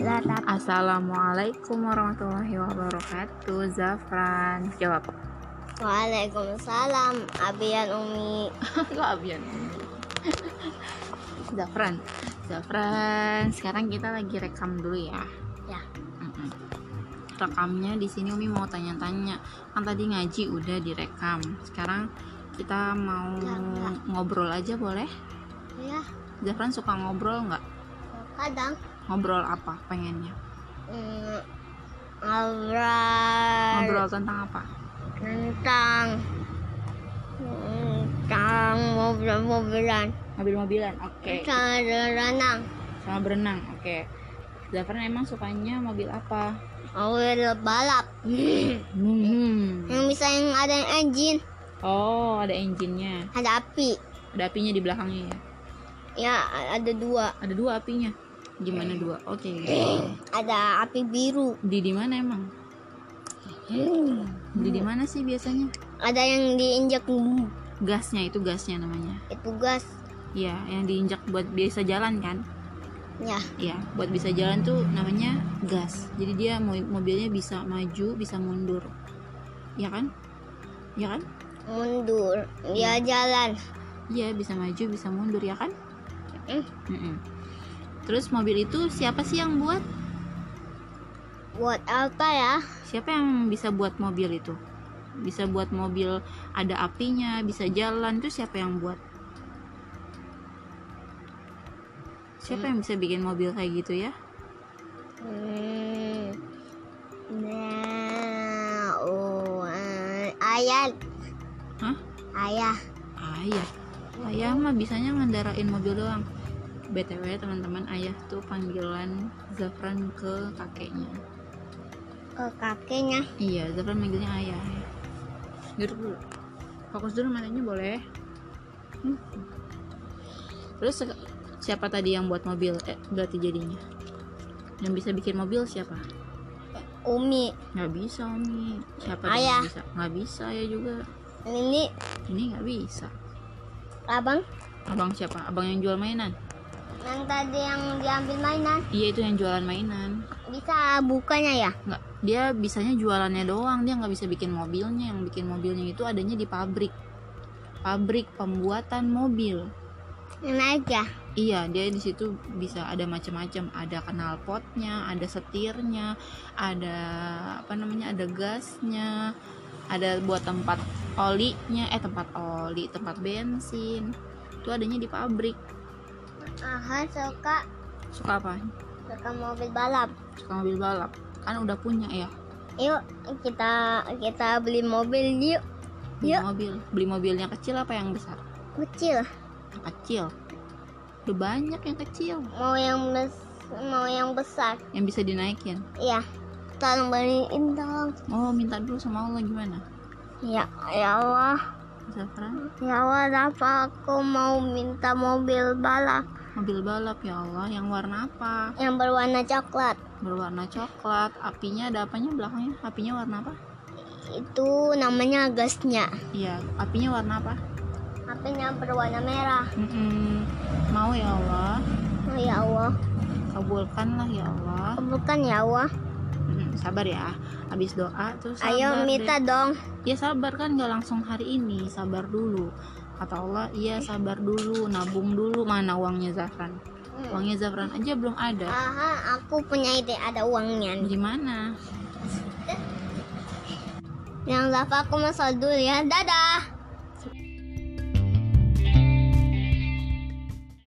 Assalamualaikum warahmatullahi wabarakatuh. Zafran, jawab. Waalaikumsalam. Abian Umi. Kok Abian? Zafran, Zafran. Sekarang kita lagi rekam dulu ya. Ya. Rekamnya di sini Umi mau tanya-tanya. Kan tadi ngaji udah direkam. Sekarang kita mau Ya, enggak. ngobrol aja boleh? Ya. Zafran suka ngobrol nggak? Kadang. Ngobrol apa pengennya? Hmm, ngobrol Ngobrol tentang apa? tentang tentang mobil-mobilan Mobil-mobilan. Oke. tentang renang Sama berenang. Oke. Zafran emang sukanya mobil apa? mobil balap Hmm. yang bisa yang ada yang engine Oh, ada engine-nya. ada api Ada apinya di belakangnya ya. ya ada dua Ada dua apinya. Gimana dua? Oke. ada api biru Di di mana emang? Di di mana sih biasanya? ada yang diinjak Gasnya itu gasnya namanya. itu gas Iya, yang diinjak buat biasa jalan kan? ya Iya, buat bisa jalan tuh namanya gas. Jadi dia mo- mobilnya bisa maju, bisa mundur. Iya kan? Iya kan? mundur dia jalan Iya, bisa maju, bisa mundur ya kan? Mm. Mm-mm. Terus mobil itu siapa sih yang buat? buat apa ya Siapa yang bisa buat mobil itu? Bisa buat mobil ada apinya, bisa jalan tuh siapa yang buat? Siapa yang bisa bikin mobil kayak gitu ya? Hmm. Nah, oh, eh, ayah, Hah? ayah. Ayah. Ayah mah bisanya ngendarain mobil doang. BTW teman-teman, ayah tuh panggilan Zafran ke kakeknya. ke kakeknya. Iya, Zafran manggilnya ayah. Duduk dulu. Fokus dulu matanya boleh. Hmm. Terus siapa tadi yang buat mobil? Eh, berarti jadinya. Yang bisa bikin mobil siapa? Umi, Nggak bisa, Umi. Siapa Ayah. yang bisa? Nggak bisa ya juga. ini Ini nggak bisa. abang Abang siapa? Abang yang jual mainan? Yang tadi yang diambil mainan. Iya, itu yang jualan mainan. bisa bukanya ya? nggak dia bisanya jualannya doang. Dia nggak bisa bikin mobilnya. Yang bikin mobilnya itu adanya di pabrik. Pabrik pembuatan mobil. Yang naik ya? iya dia di situ bisa ada macam-macam. Ada knalpotnya ada setirnya ada apa namanya ada gasnya ada buat tempat olinya eh tempat oli tempat bensin. Itu adanya di pabrik Aha, suka suka apa suka mobil balap. suka mobil balap kan udah punya ya Yuk kita kita beli mobil yuk. beli Yuk. mobil beli mobilnya kecil apa yang besar Kecil. yang kecil udah banyak yang kecil Mau yang bes mau yang besar. yang bisa dinaikin Iya. Tolong beliin dong. oh minta dulu sama Allah gimana Ya, ya Allah. Zafran Ya Allah, apa aku mau minta mobil balap mobil balap ya Allah yang warna apa yang berwarna coklat. berwarna coklat apinya ada apanya belakangnya apinya warna apa Itu namanya gasnya. iya apinya warna apa Apinya berwarna merah. Mm-mm. mau ya Allah Oh, ya Allah. kabulkanlah ya Allah Bukan ya Allah. Mm, sabar ya habis doa terus Ayo deh. minta dong. ya sabar kan nggak langsung hari ini sabar dulu kata Allah iya sabar dulu nabung dulu mana uangnya Zafran uangnya Zafran aja belum ada Aha, aku punya ide ada uangnya. nih. gimana Yang Zafa aku masuk dulu ya. Dadah.